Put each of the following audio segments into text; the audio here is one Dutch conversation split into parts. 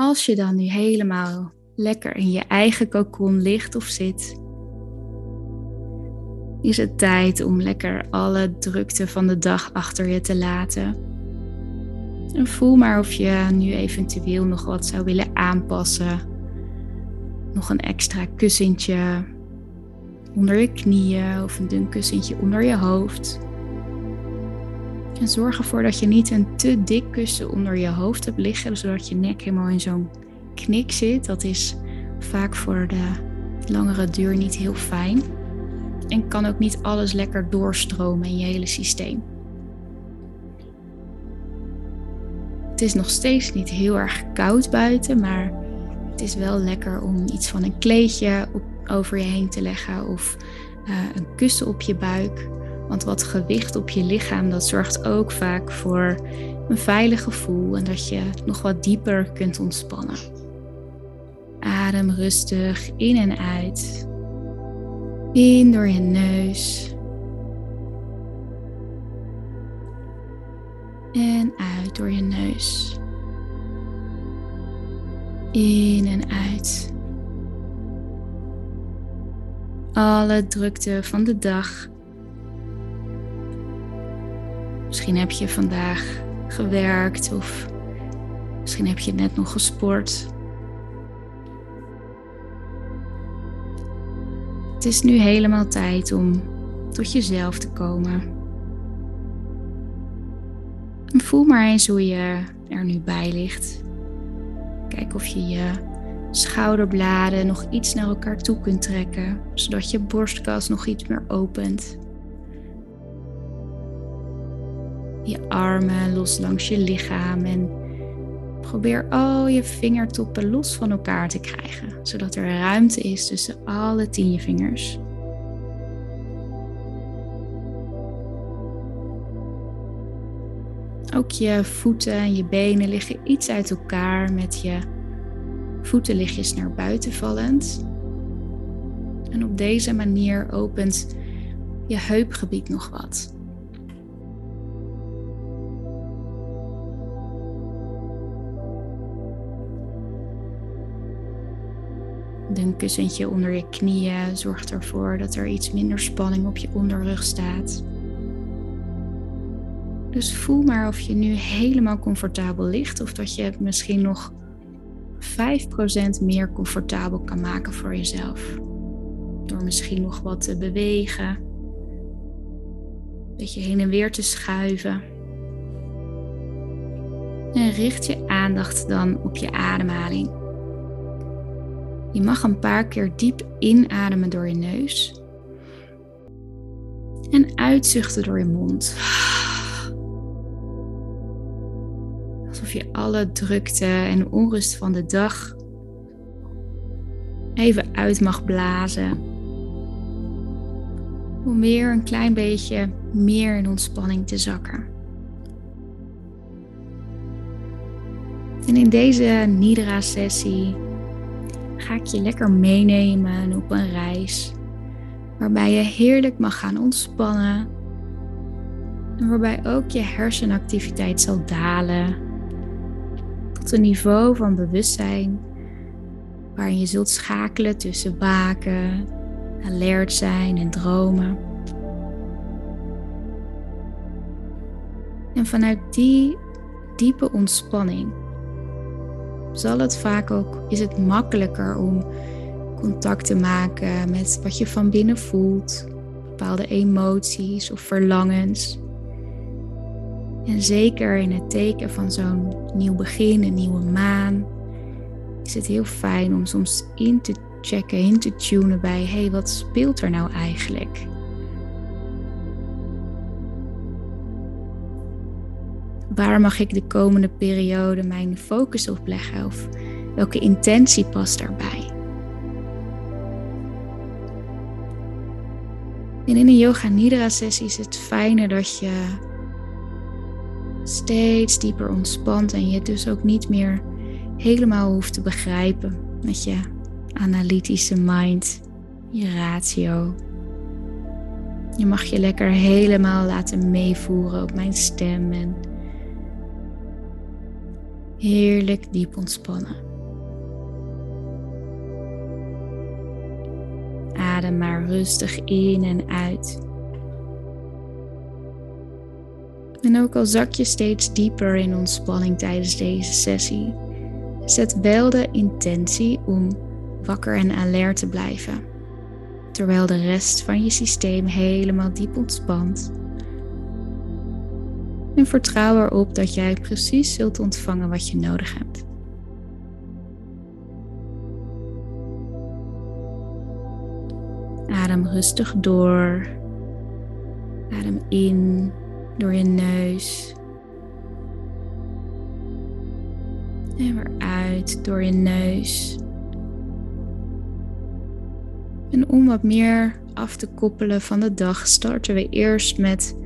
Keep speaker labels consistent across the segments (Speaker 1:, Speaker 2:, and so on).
Speaker 1: Als je dan nu helemaal lekker in je eigen kokon ligt of zit, is het tijd om lekker alle drukte van de dag achter je te laten. En voel maar of je nu eventueel nog wat zou willen aanpassen. Nog een extra kussentje onder je knieën of een dun kussentje onder je hoofd. En zorg ervoor dat je niet een te dik kussen onder je hoofd hebt liggen, zodat je nek helemaal in zo'n knik zit. Dat is vaak voor de langere duur niet heel fijn. En kan ook niet alles lekker doorstromen in je hele systeem. Het is nog steeds niet heel erg koud buiten, maar het is wel lekker om iets van een kleedje over je heen te leggen of uh, een kussen op je buik. Want wat gewicht op je lichaam, dat zorgt ook vaak voor een veilig gevoel en dat je nog wat dieper kunt ontspannen. Adem rustig in en uit. In door je neus. En uit door je neus. In en uit. Alle drukte van de dag. Misschien heb je vandaag gewerkt of misschien heb je net nog gesport. Het is nu helemaal tijd om tot jezelf te komen. En voel maar eens hoe je er nu bij ligt. Kijk of je je schouderbladen nog iets naar elkaar toe kunt trekken, zodat je borstkas nog iets meer opent. Je armen los langs je lichaam en Probeer al je vingertoppen los van elkaar te krijgen, zodat er ruimte is tussen alle tien je vingers. Ook je voeten en je benen liggen iets uit elkaar met je voetenlichtjes naar buiten vallend. En op deze manier opent je heupgebied nog wat. Een kussentje onder je knieën zorgt ervoor dat er iets minder spanning op je onderrug staat. Dus voel maar of je nu helemaal comfortabel ligt of dat je het misschien nog 5% meer comfortabel kan maken voor jezelf. Door misschien nog wat te bewegen, een beetje heen en weer te schuiven. En richt je aandacht dan op je ademhaling. Je mag een paar keer diep inademen door je neus. En uitzuchten door je mond. Alsof je alle drukte en onrust van de dag even uit mag blazen. Om weer een klein beetje meer in ontspanning te zakken. En in deze Nidra-sessie ga ik je lekker meenemen op een reis. Waarbij je heerlijk mag gaan ontspannen. En waarbij ook je hersenactiviteit zal dalen. Tot een niveau van bewustzijn. Waarin je zult schakelen tussen waken, alert zijn en dromen. En vanuit die diepe ontspanning zal het vaak ook, is het makkelijker om contact te maken met wat je van binnen voelt, bepaalde emoties of verlangens. En zeker in het teken van zo'n nieuw begin, een nieuwe maan, is het heel fijn om soms in te checken, in te tunen bij, hé, hey, wat speelt er nou eigenlijk? Waar mag ik de komende periode mijn focus op leggen of welke intentie past daarbij? En in een Yoga Nidra sessie is het fijne dat je steeds dieper ontspant en je het dus ook niet meer helemaal hoeft te begrijpen met je analytische mind, je ratio. Je mag je lekker helemaal laten meevoeren op mijn stem en Heerlijk diep ontspannen. Adem maar rustig in en uit. En ook al zak je steeds dieper in ontspanning tijdens deze sessie, zet wel de intentie om wakker en alert te blijven, terwijl de rest van je systeem helemaal diep ontspant. En vertrouw erop dat jij precies zult ontvangen wat je nodig hebt. Adem rustig door. Adem in door je neus. En weer uit door je neus. En om wat meer af te koppelen van de dag, starten we eerst met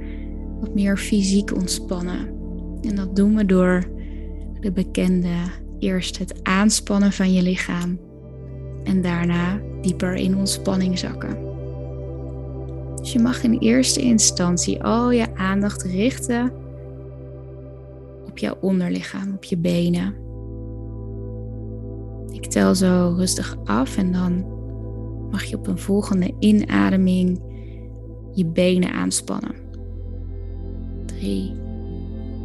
Speaker 1: wat meer fysiek ontspannen. En dat doen we door de bekende eerst het aanspannen van je lichaam en daarna dieper in ontspanning zakken. Dus je mag in eerste instantie al je aandacht richten op jouw onderlichaam, op je benen. Ik tel zo rustig af en dan mag je op een volgende inademing je benen aanspannen. 3,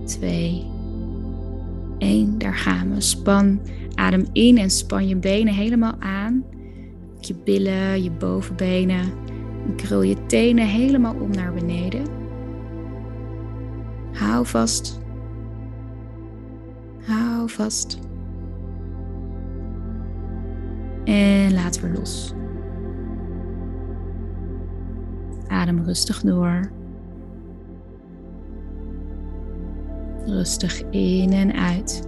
Speaker 1: 2, 1. Daar gaan we. Span, adem in en span je benen helemaal aan. Je billen, je bovenbenen. En krul je tenen helemaal om naar beneden. Hou vast. Hou vast. En laat weer los. Adem rustig door. Rustig in en uit.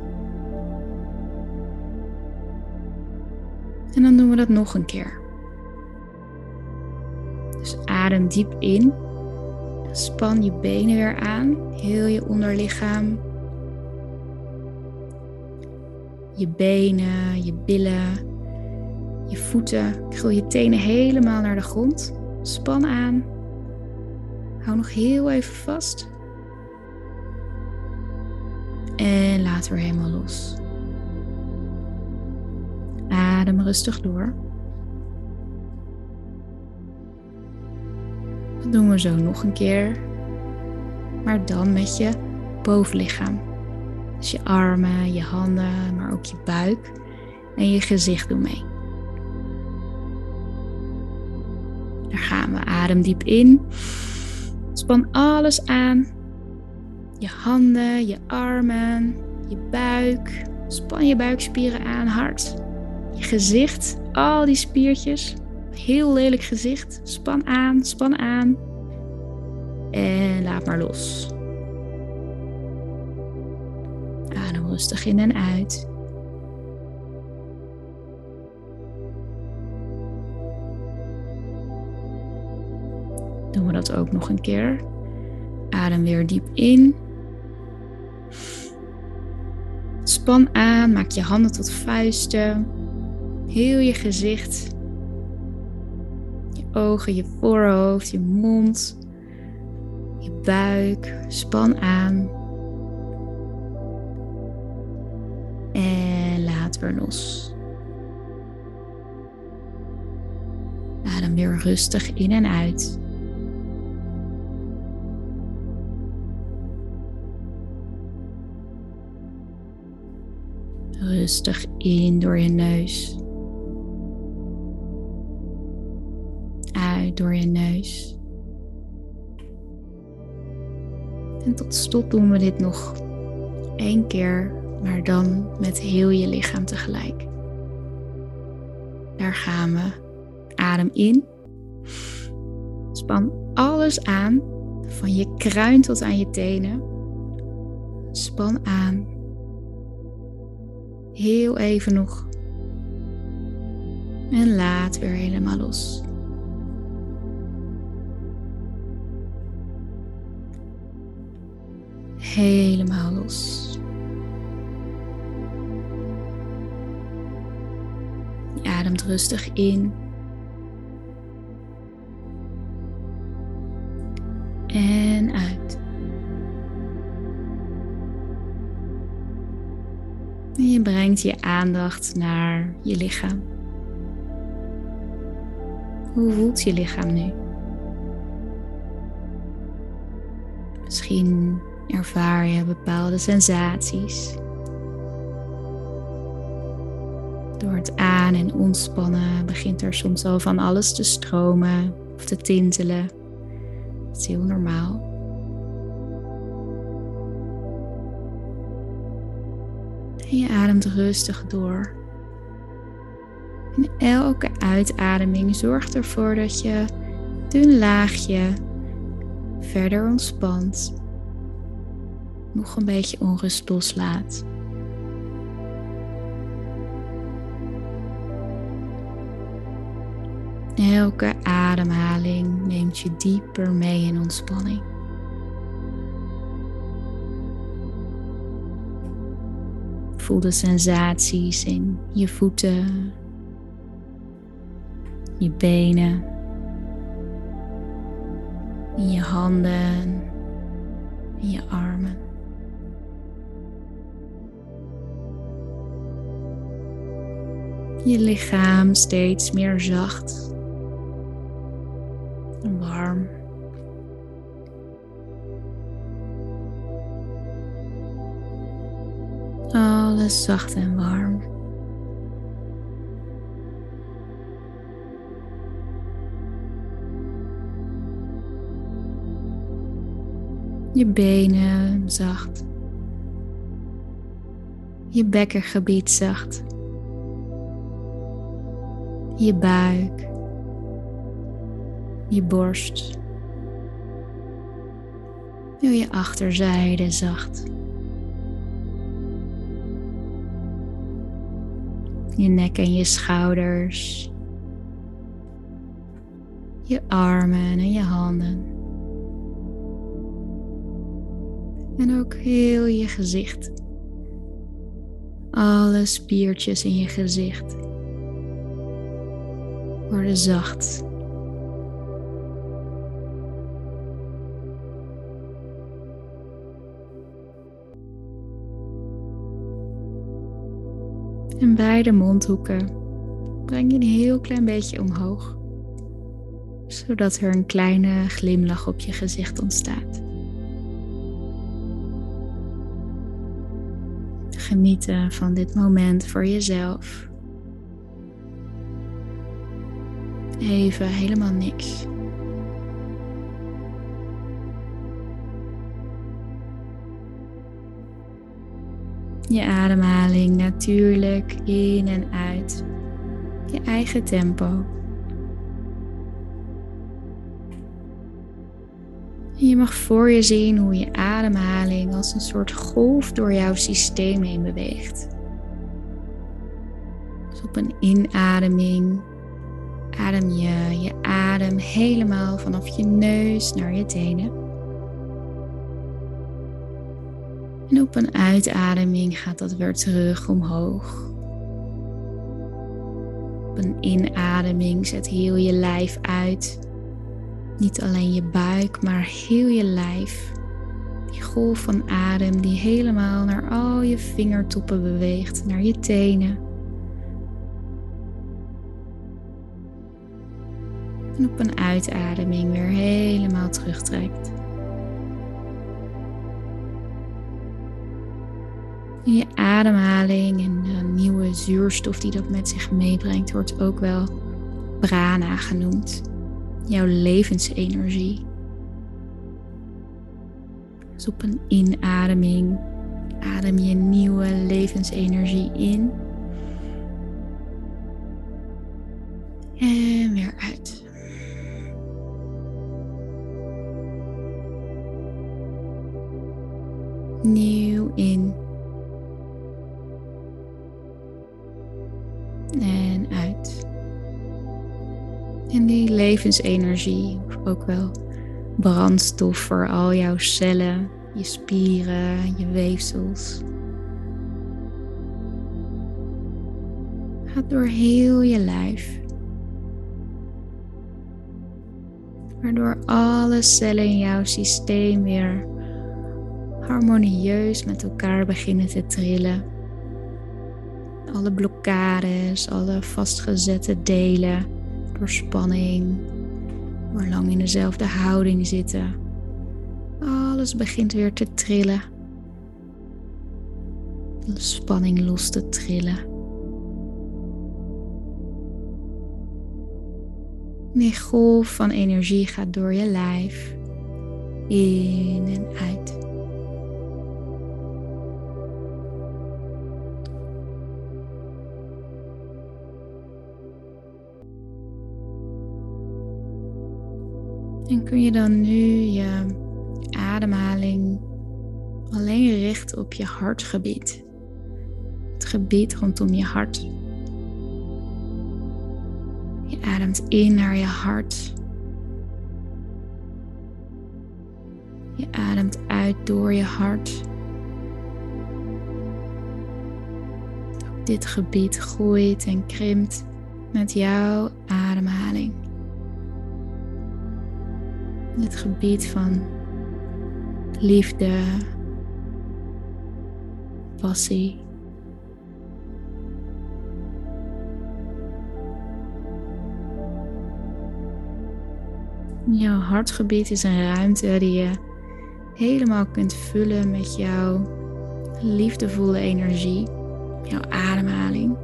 Speaker 1: En dan doen we dat nog een keer. Dus adem diep in. Span je benen weer aan, heel je onderlichaam. Je benen, je billen, je voeten. Krul je tenen helemaal naar de grond. Span aan. Hou nog heel even vast. En laat weer helemaal los. Adem rustig door. Dat doen we zo nog een keer. Maar dan met je bovenlichaam. Dus je armen, je handen, maar ook je buik en je gezicht doen mee. Daar gaan we. Adem diep in. Span alles aan je handen, je armen, je buik. Span je buikspieren aan, hard. Je gezicht, al die spiertjes. Heel lelijk gezicht. Span aan, span aan. En laat maar los. Adem rustig in en uit. Doen we dat ook nog een keer. Adem weer diep in. Span aan, maak je handen tot vuisten. Heel je gezicht. Je ogen, je voorhoofd, je mond. Je buik. Span aan. En laat weer los. Adem weer rustig in en uit. Rustig in door je neus. Uit door je neus. En tot slot doen we dit nog één keer, maar dan met heel je lichaam tegelijk. Daar gaan we. Adem in. Span alles aan, van je kruin tot aan je tenen. Span aan Heel even nog. En laat weer helemaal los. Helemaal los. Je ademt rustig in. En je aandacht naar je lichaam. Hoe voelt je lichaam nu? Misschien ervaar je bepaalde sensaties. Door het aan- en ontspannen begint er soms al van alles te stromen of te tintelen. Dat is heel normaal. En je ademt rustig door. Elke uitademing zorgt ervoor dat je dun laagje verder ontspant. Nog een beetje onrust loslaat. Elke ademhaling neemt je dieper mee in ontspanning. Voel de sensaties in je voeten, je benen, in je handen, in je armen. Je lichaam steeds meer zacht en warm. Zacht en warm. Je benen zacht. Je bekkengebied zacht. Je buik. Je borst. Je achterzijde zacht. Je nek en je schouders. Je armen en je handen. En ook heel je gezicht. Alle spiertjes in je gezicht worden zacht. En bij de mondhoeken breng je een heel klein beetje omhoog, zodat er een kleine glimlach op je gezicht ontstaat. Genieten van dit moment voor jezelf. Even helemaal niks. Je ademhaling natuurlijk in en uit. Je eigen tempo. Je mag voor je zien hoe je ademhaling als een soort golf door jouw systeem heen beweegt. Dus op een inademing adem je je adem helemaal vanaf je neus naar je tenen. En op een uitademing gaat dat weer terug omhoog. Op een inademing zet heel je lijf uit. Niet alleen je buik, maar heel je lijf. Die golf van adem die helemaal naar al je vingertoppen beweegt, naar je tenen. En op een uitademing weer helemaal terugtrekt. Je ademhaling en de nieuwe zuurstof die dat met zich meebrengt, wordt ook wel prana genoemd. Jouw levensenergie. Dus op een inademing adem je nieuwe levensenergie in. En weer uit. Nieuw in. En uit. En die levensenergie, ook wel brandstof voor al jouw cellen, je spieren, je weefsels. Gaat door heel je lijf. Waardoor alle cellen in jouw systeem weer harmonieus met elkaar beginnen te trillen. Alle blokkades, alle vastgezette delen door spanning, door lang in dezelfde houding zitten. Alles begint weer te trillen. De spanning los te trillen. Die golf van energie gaat door je lijf, in en uit. En kun je dan nu je ademhaling alleen richten op je hartgebied. Het gebied rondom je hart. Je ademt in naar je hart. Je ademt uit door je hart. Dit gebied groeit en krimpt met jouw ademhaling het gebied van liefde, passie. Jouw hartgebied is een ruimte die je helemaal kunt vullen met jouw liefdevolle energie, jouw ademhaling.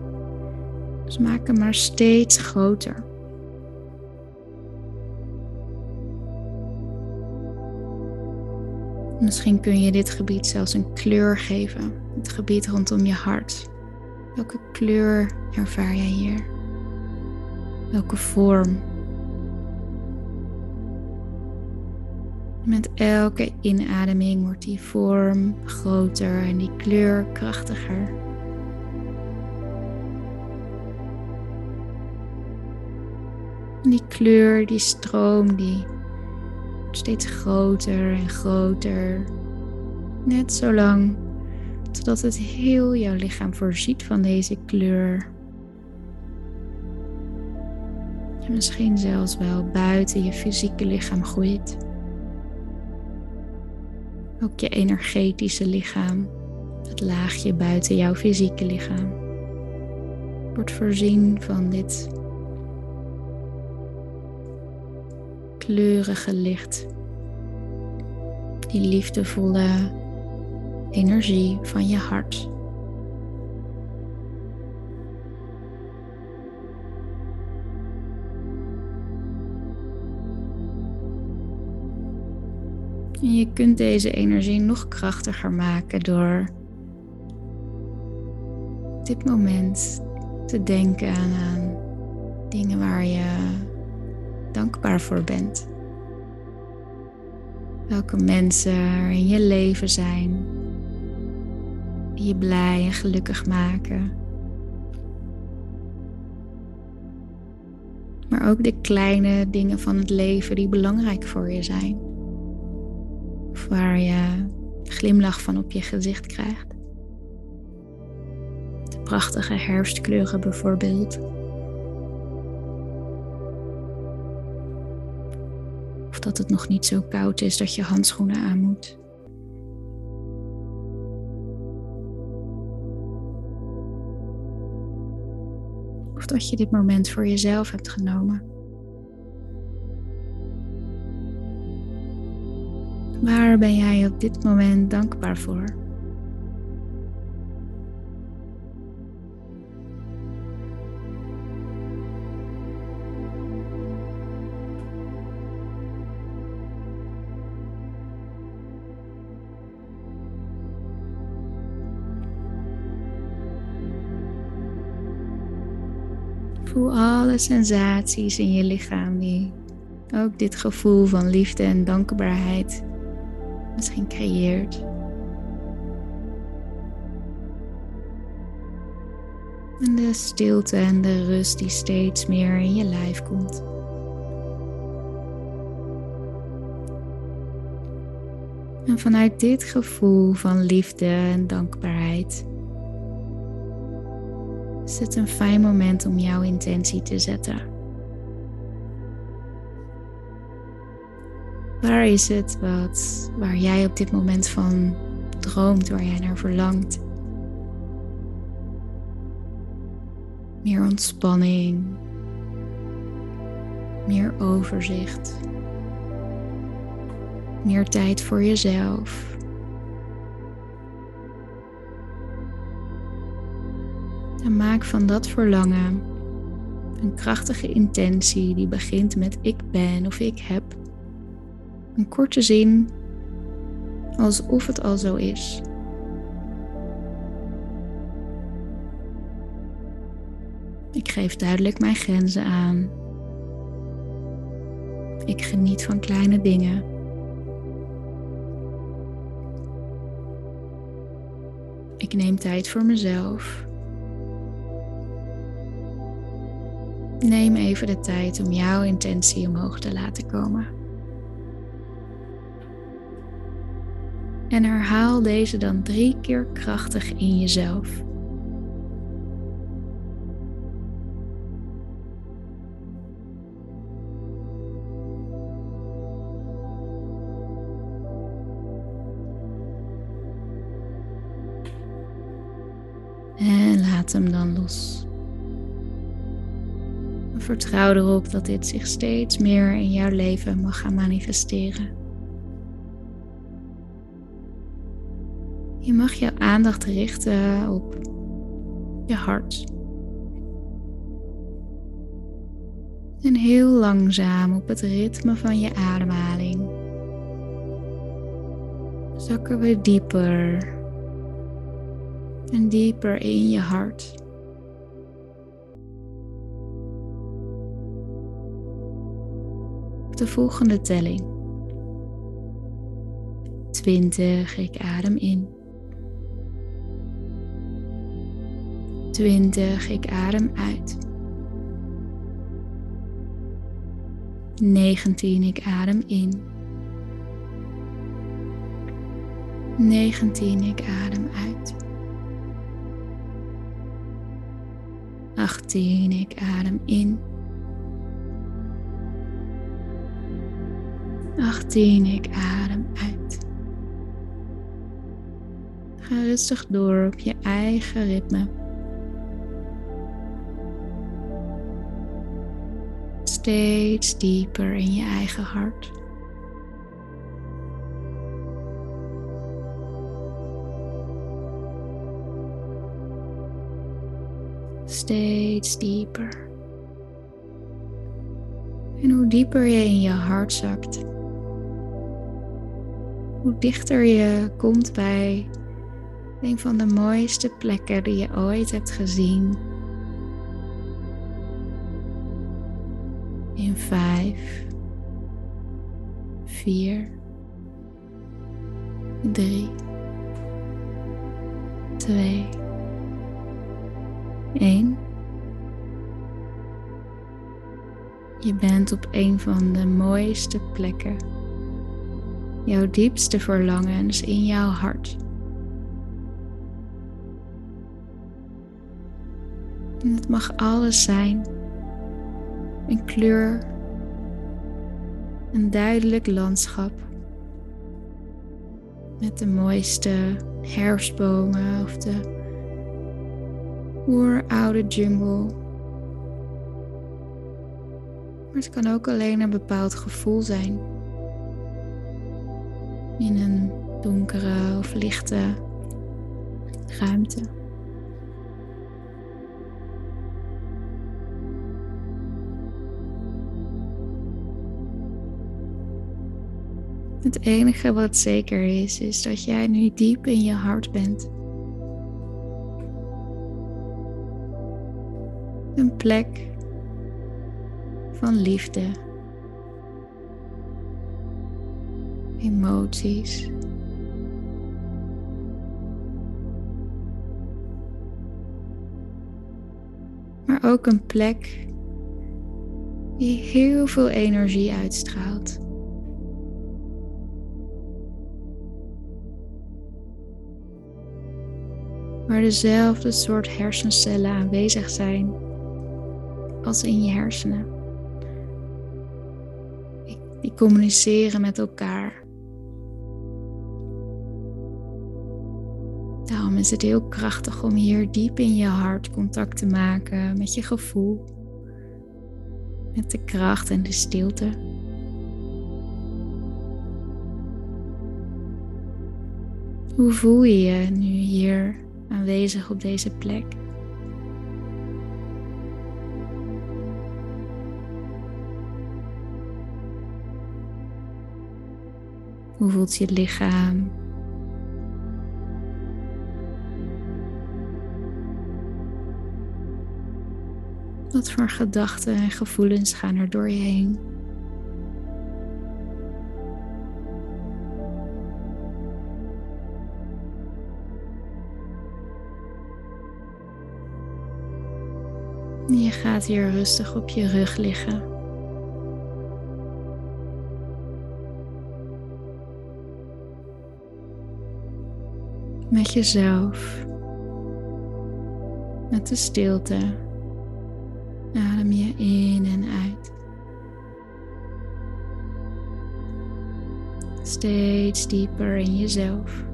Speaker 1: Dus maak hem maar steeds groter. Misschien kun je dit gebied zelfs een kleur geven. Het gebied rondom je hart. Welke kleur ervaar jij hier? Welke vorm? Met elke inademing wordt die vorm groter en die kleur krachtiger. die kleur, die stroom, die steeds groter en groter. Net zo lang totdat het heel jouw lichaam voorziet van deze kleur. En misschien zelfs wel buiten je fysieke lichaam groeit. Ook je energetische lichaam, het laagje buiten jouw fysieke lichaam, wordt voorzien van dit kleurige licht. Die liefdevolle energie van je hart. En je kunt deze energie nog krachtiger maken door dit moment te denken aan dingen waar je dankbaar voor bent. Welke mensen er in je leven zijn die je blij en gelukkig maken. Maar ook de kleine dingen van het leven die belangrijk voor je zijn. Of waar je glimlach van op je gezicht krijgt. De prachtige herfstkleuren bijvoorbeeld. Dat het nog niet zo koud is dat je handschoenen aan moet. Of dat je dit moment voor jezelf hebt genomen. Waar ben jij op dit moment dankbaar voor? Alle sensaties in je lichaam die ook dit gevoel van liefde en dankbaarheid misschien creëert. En de stilte en de rust die steeds meer in je lijf komt. En vanuit dit gevoel van liefde en dankbaarheid is het een fijn moment om jouw intentie te zetten. Waar is het wat, waar jij op dit moment van droomt, waar jij naar verlangt? meer ontspanning, meer overzicht, meer tijd voor jezelf. En maak van dat verlangen een krachtige intentie die begint met ik ben of ik heb. Een korte zin, alsof het al zo is. Ik geef duidelijk mijn grenzen aan. Ik geniet van kleine dingen. Ik neem tijd voor mezelf. Neem even de tijd om jouw intentie omhoog te laten komen. En herhaal deze dan drie keer krachtig in jezelf. En laat hem dan los. Vertrouw erop dat dit zich steeds meer in jouw leven mag gaan manifesteren. Je mag jouw aandacht richten op je hart. En heel langzaam op het ritme van je ademhaling zakken we dieper en dieper in je hart. De volgende telling. 20, ik adem in. 20, ik adem uit. 19, ik adem in. 19, ik adem uit. 18, ik adem in. 18, ik adem uit. Ga rustig door op je eigen ritme. Steeds dieper in je eigen hart. Steeds dieper. En hoe dieper je in je hart zakt, hoe dichter je komt bij een van de mooiste plekken die je ooit hebt gezien. In vijf, vier, drie, twee, één. Je bent op een van de mooiste plekken jouw diepste verlangens in jouw hart. En het mag alles zijn. Een kleur, een duidelijk landschap met de mooiste herfstbomen of de oeroude jungle. Maar het kan ook alleen een bepaald gevoel zijn in een donkere of lichte ruimte. Het enige wat zeker is, is dat jij nu diep in je hart bent. Een plek van liefde emoties. Maar ook een plek die heel veel energie uitstraalt. Waar dezelfde soort hersencellen aanwezig zijn als in je hersenen. Die communiceren met elkaar. Is het heel krachtig om hier diep in je hart contact te maken met je gevoel, met de kracht en de stilte. Hoe voel je je nu hier aanwezig op deze plek? Hoe voelt je lichaam? Wat voor gedachten en gevoelens gaan er door je heen? Je gaat hier rustig op je rug liggen. Met jezelf. Met de stilte. Adem je in en uit. Steeds dieper in jezelf.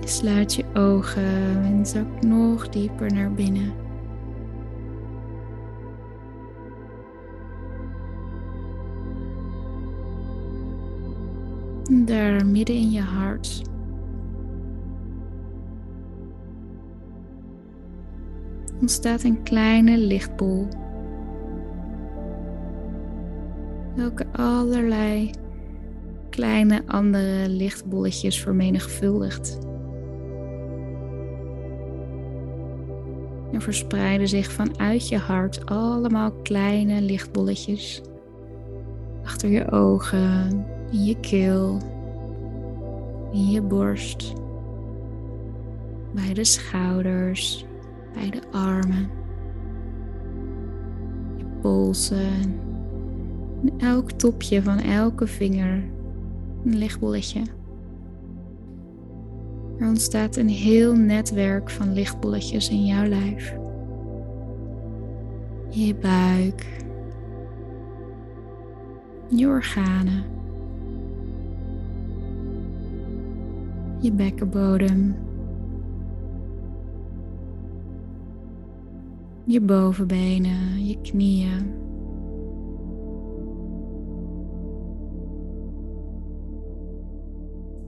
Speaker 1: Je sluit je ogen en zakt nog dieper naar binnen. Daar midden in je hart ontstaat een kleine lichtbol. Welke allerlei kleine andere lichtbolletjes vermenigvuldigt. Er verspreiden zich vanuit je hart allemaal kleine lichtbolletjes. Achter je ogen, in je keel, in je borst, bij de schouders, bij de armen, je polsen. En elk topje van elke vinger. Een lichtbolletje. Er ontstaat een heel netwerk van lichtbolletjes in jouw lijf. Je buik, je organen, je bekkenbodem, je bovenbenen, je knieën.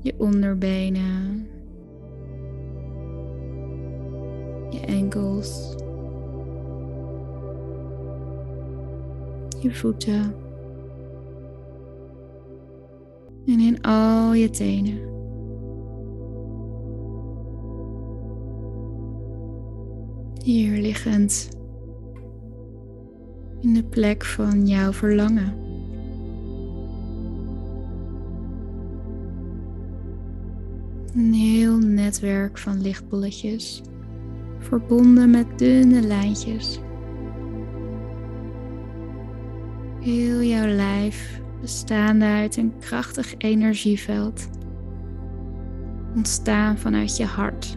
Speaker 1: Je onderbenen, je enkels, je voeten en in al je tenen. Hier liggend in de plek van jouw verlangen. Een heel netwerk van lichtbolletjes, verbonden met dunne lijntjes. Heel jouw lijf bestaande uit een krachtig energieveld, ontstaan vanuit je hart.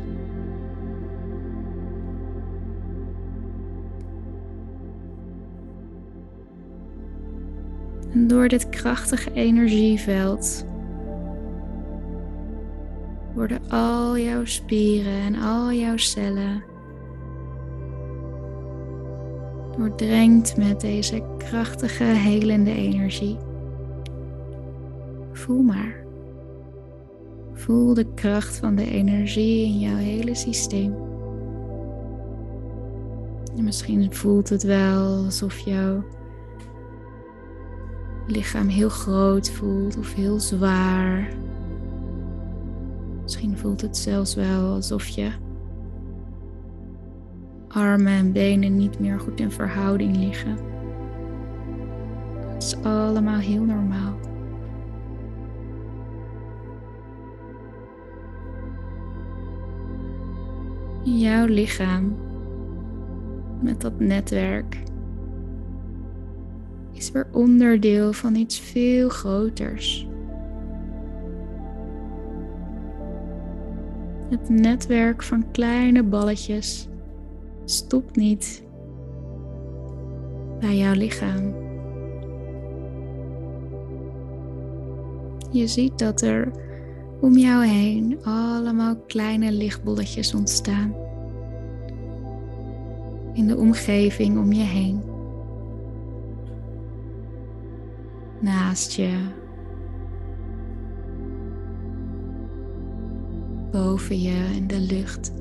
Speaker 1: Door dit krachtige energieveld worden al jouw spieren en al jouw cellen doordrenkt met deze krachtige helende energie. Voel maar. Voel de kracht van de energie in jouw hele systeem. En misschien voelt het wel alsof jouw lichaam heel groot voelt of heel zwaar. Misschien voelt het zelfs wel alsof je armen en benen niet meer goed in verhouding liggen. Het is allemaal heel normaal. Jouw lichaam met dat netwerk is weer onderdeel van iets veel groters. Het netwerk van kleine balletjes stopt niet bij jouw lichaam. Je ziet dat er om jou heen allemaal kleine lichtbolletjes ontstaan. In de omgeving om je heen. Naast je. Boven je in de lucht.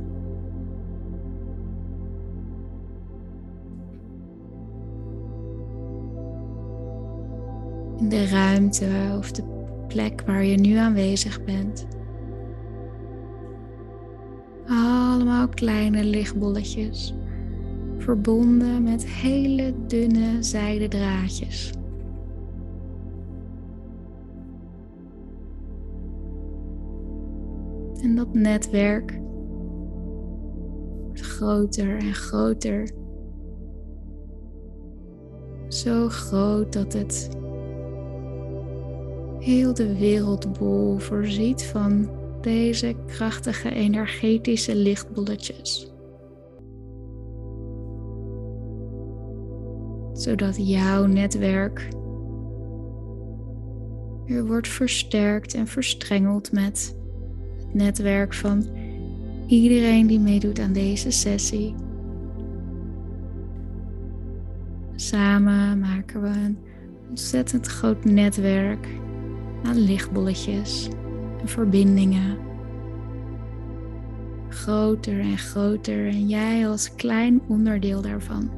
Speaker 1: In de ruimte of de plek waar je nu aanwezig bent. Allemaal kleine lichtbolletjes, verbonden met hele dunne zijden draadjes. En dat netwerk wordt groter en groter. Zo groot dat het heel de wereldbol voorziet van deze krachtige energetische lichtbolletjes. Zodat jouw netwerk weer wordt versterkt en verstrengeld met netwerk van iedereen die meedoet aan deze sessie. Samen maken we een ontzettend groot netwerk aan lichtbolletjes en verbindingen. Groter en groter en jij als klein onderdeel daarvan.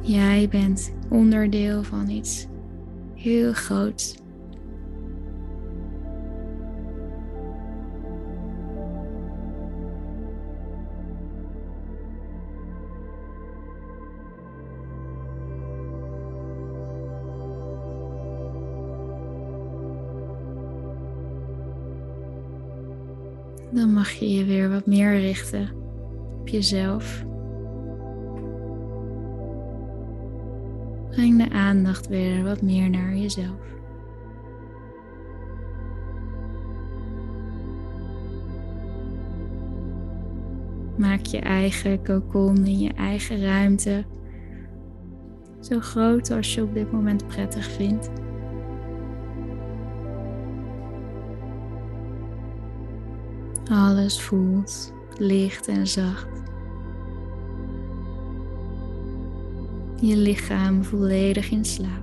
Speaker 1: Jij bent onderdeel van iets heel groots. Mag je je weer wat meer richten op jezelf. Breng de aandacht weer wat meer naar jezelf. Maak je eigen cocon in je eigen ruimte zo groot als je op dit moment prettig vindt. Alles voelt licht en zacht. Je lichaam volledig in slaap.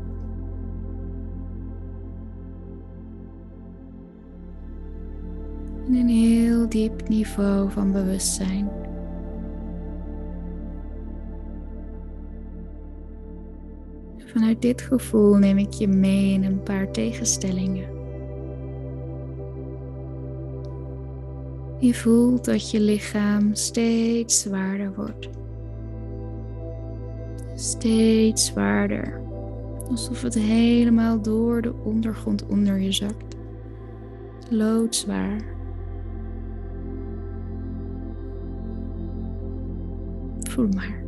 Speaker 1: In een heel diep niveau van bewustzijn. Vanuit dit gevoel neem ik je mee in een paar tegenstellingen. Je voelt dat je lichaam steeds zwaarder wordt. Steeds zwaarder. Alsof het helemaal door de ondergrond onder je zakt. Loodzwaar. Voel maar.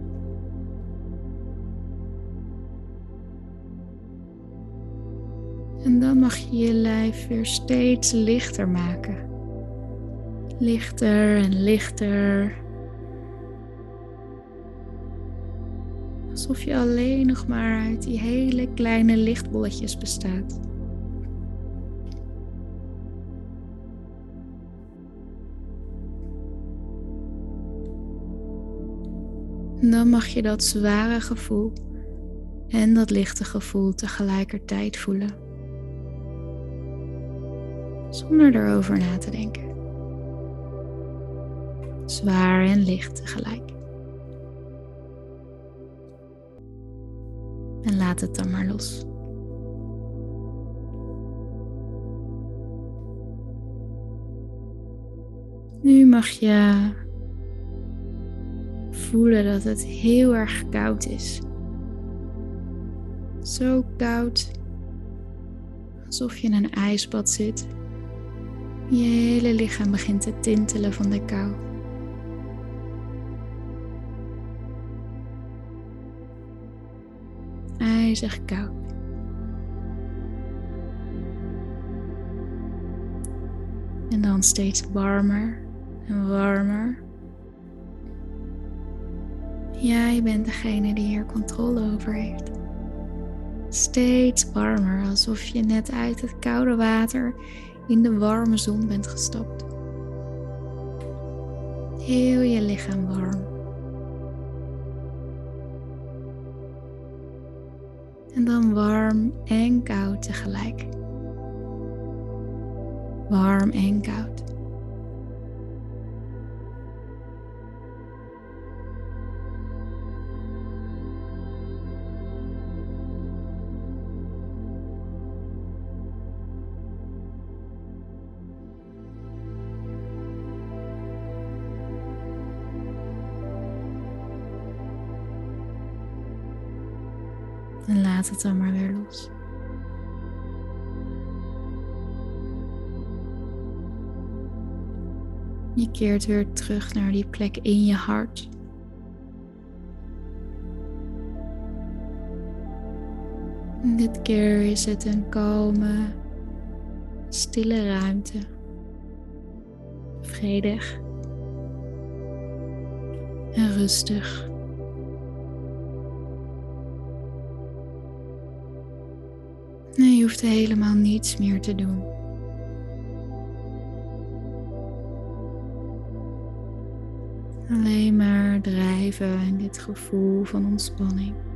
Speaker 1: En dan mag je je lijf weer steeds lichter maken lichter en lichter. Alsof je alleen nog maar uit die hele kleine lichtbolletjes bestaat. Dan mag je dat zware gevoel en dat lichte gevoel tegelijkertijd voelen. Zonder erover na te denken zwaar en licht tegelijk. En laat het dan maar los. Nu mag je voelen dat het heel erg koud is. Zo koud alsof je in een ijsbad zit. Je hele lichaam begint te tintelen van de kou. IJzig koud. En dan steeds warmer en warmer. Jij bent degene die hier controle over heeft. Steeds warmer, alsof je net uit het koude water in de warme zon bent gestapt. Heel je lichaam warm. En dan warm en koud tegelijk. Warm en koud. En laat het dan maar weer los. Je keert weer terug naar die plek in je hart. Dit keer is het een kalme, stille ruimte. Vredig en rustig. Helemaal niets meer te doen. Alleen maar drijven in dit gevoel van ontspanning.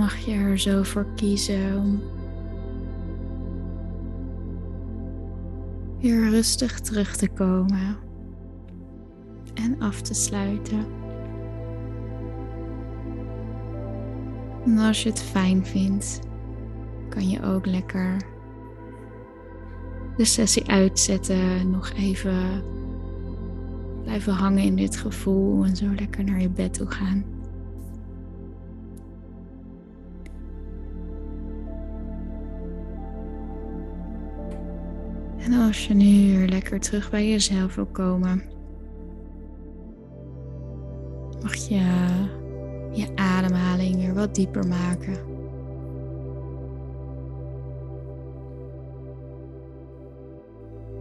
Speaker 1: Mag je er zo voor kiezen om weer rustig terug te komen en af te sluiten. En als je het fijn vindt, kan je ook lekker de sessie uitzetten, nog even blijven hangen in dit gevoel en zo lekker naar je bed toe gaan. En als je nu weer lekker terug bij jezelf wil komen, mag je je ademhaling weer wat dieper maken.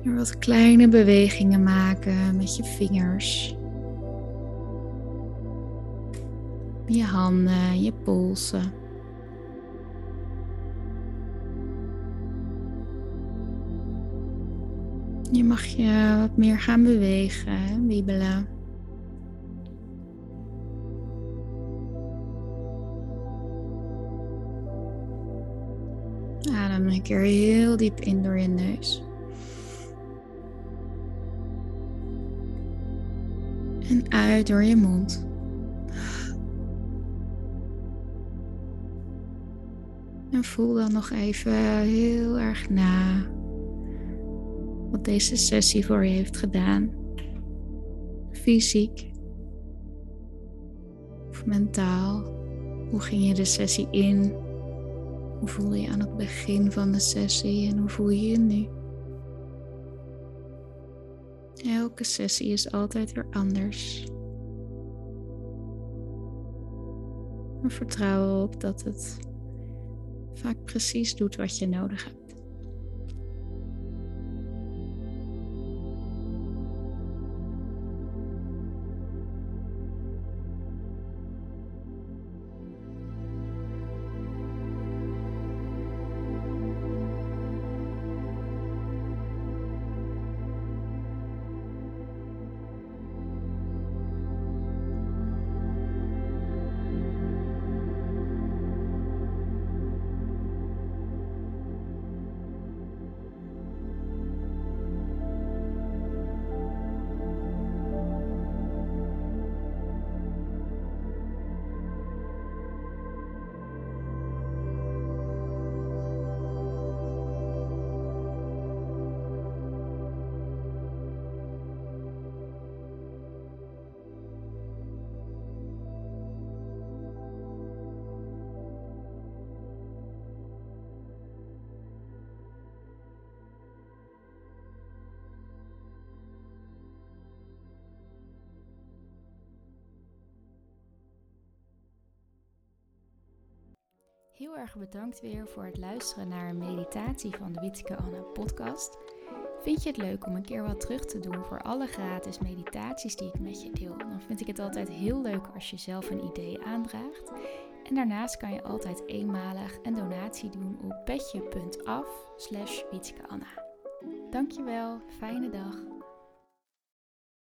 Speaker 1: Wat kleine bewegingen maken met je vingers. Je handen, je polsen. Je mag je wat meer gaan bewegen, wiebelen. Adem een keer heel diep in door je neus. En uit door je mond. En voel dan nog even heel erg na wat deze sessie voor je heeft gedaan. Fysiek of mentaal. Hoe ging je de sessie in? Hoe voel je aan het begin van de sessie en hoe voel je je nu? Elke sessie is altijd weer anders. Vertrouw erop dat het vaak precies doet wat je nodig hebt. Heel erg bedankt weer voor het luisteren naar een meditatie van de Wietske Anna podcast. Vind je het leuk om een keer wat terug te doen voor alle gratis meditaties die ik met je deel? Dan vind ik het altijd heel leuk als je zelf een idee aandraagt. En daarnaast kan je altijd eenmalig een donatie doen op petje.af slash Dankjewel, fijne dag.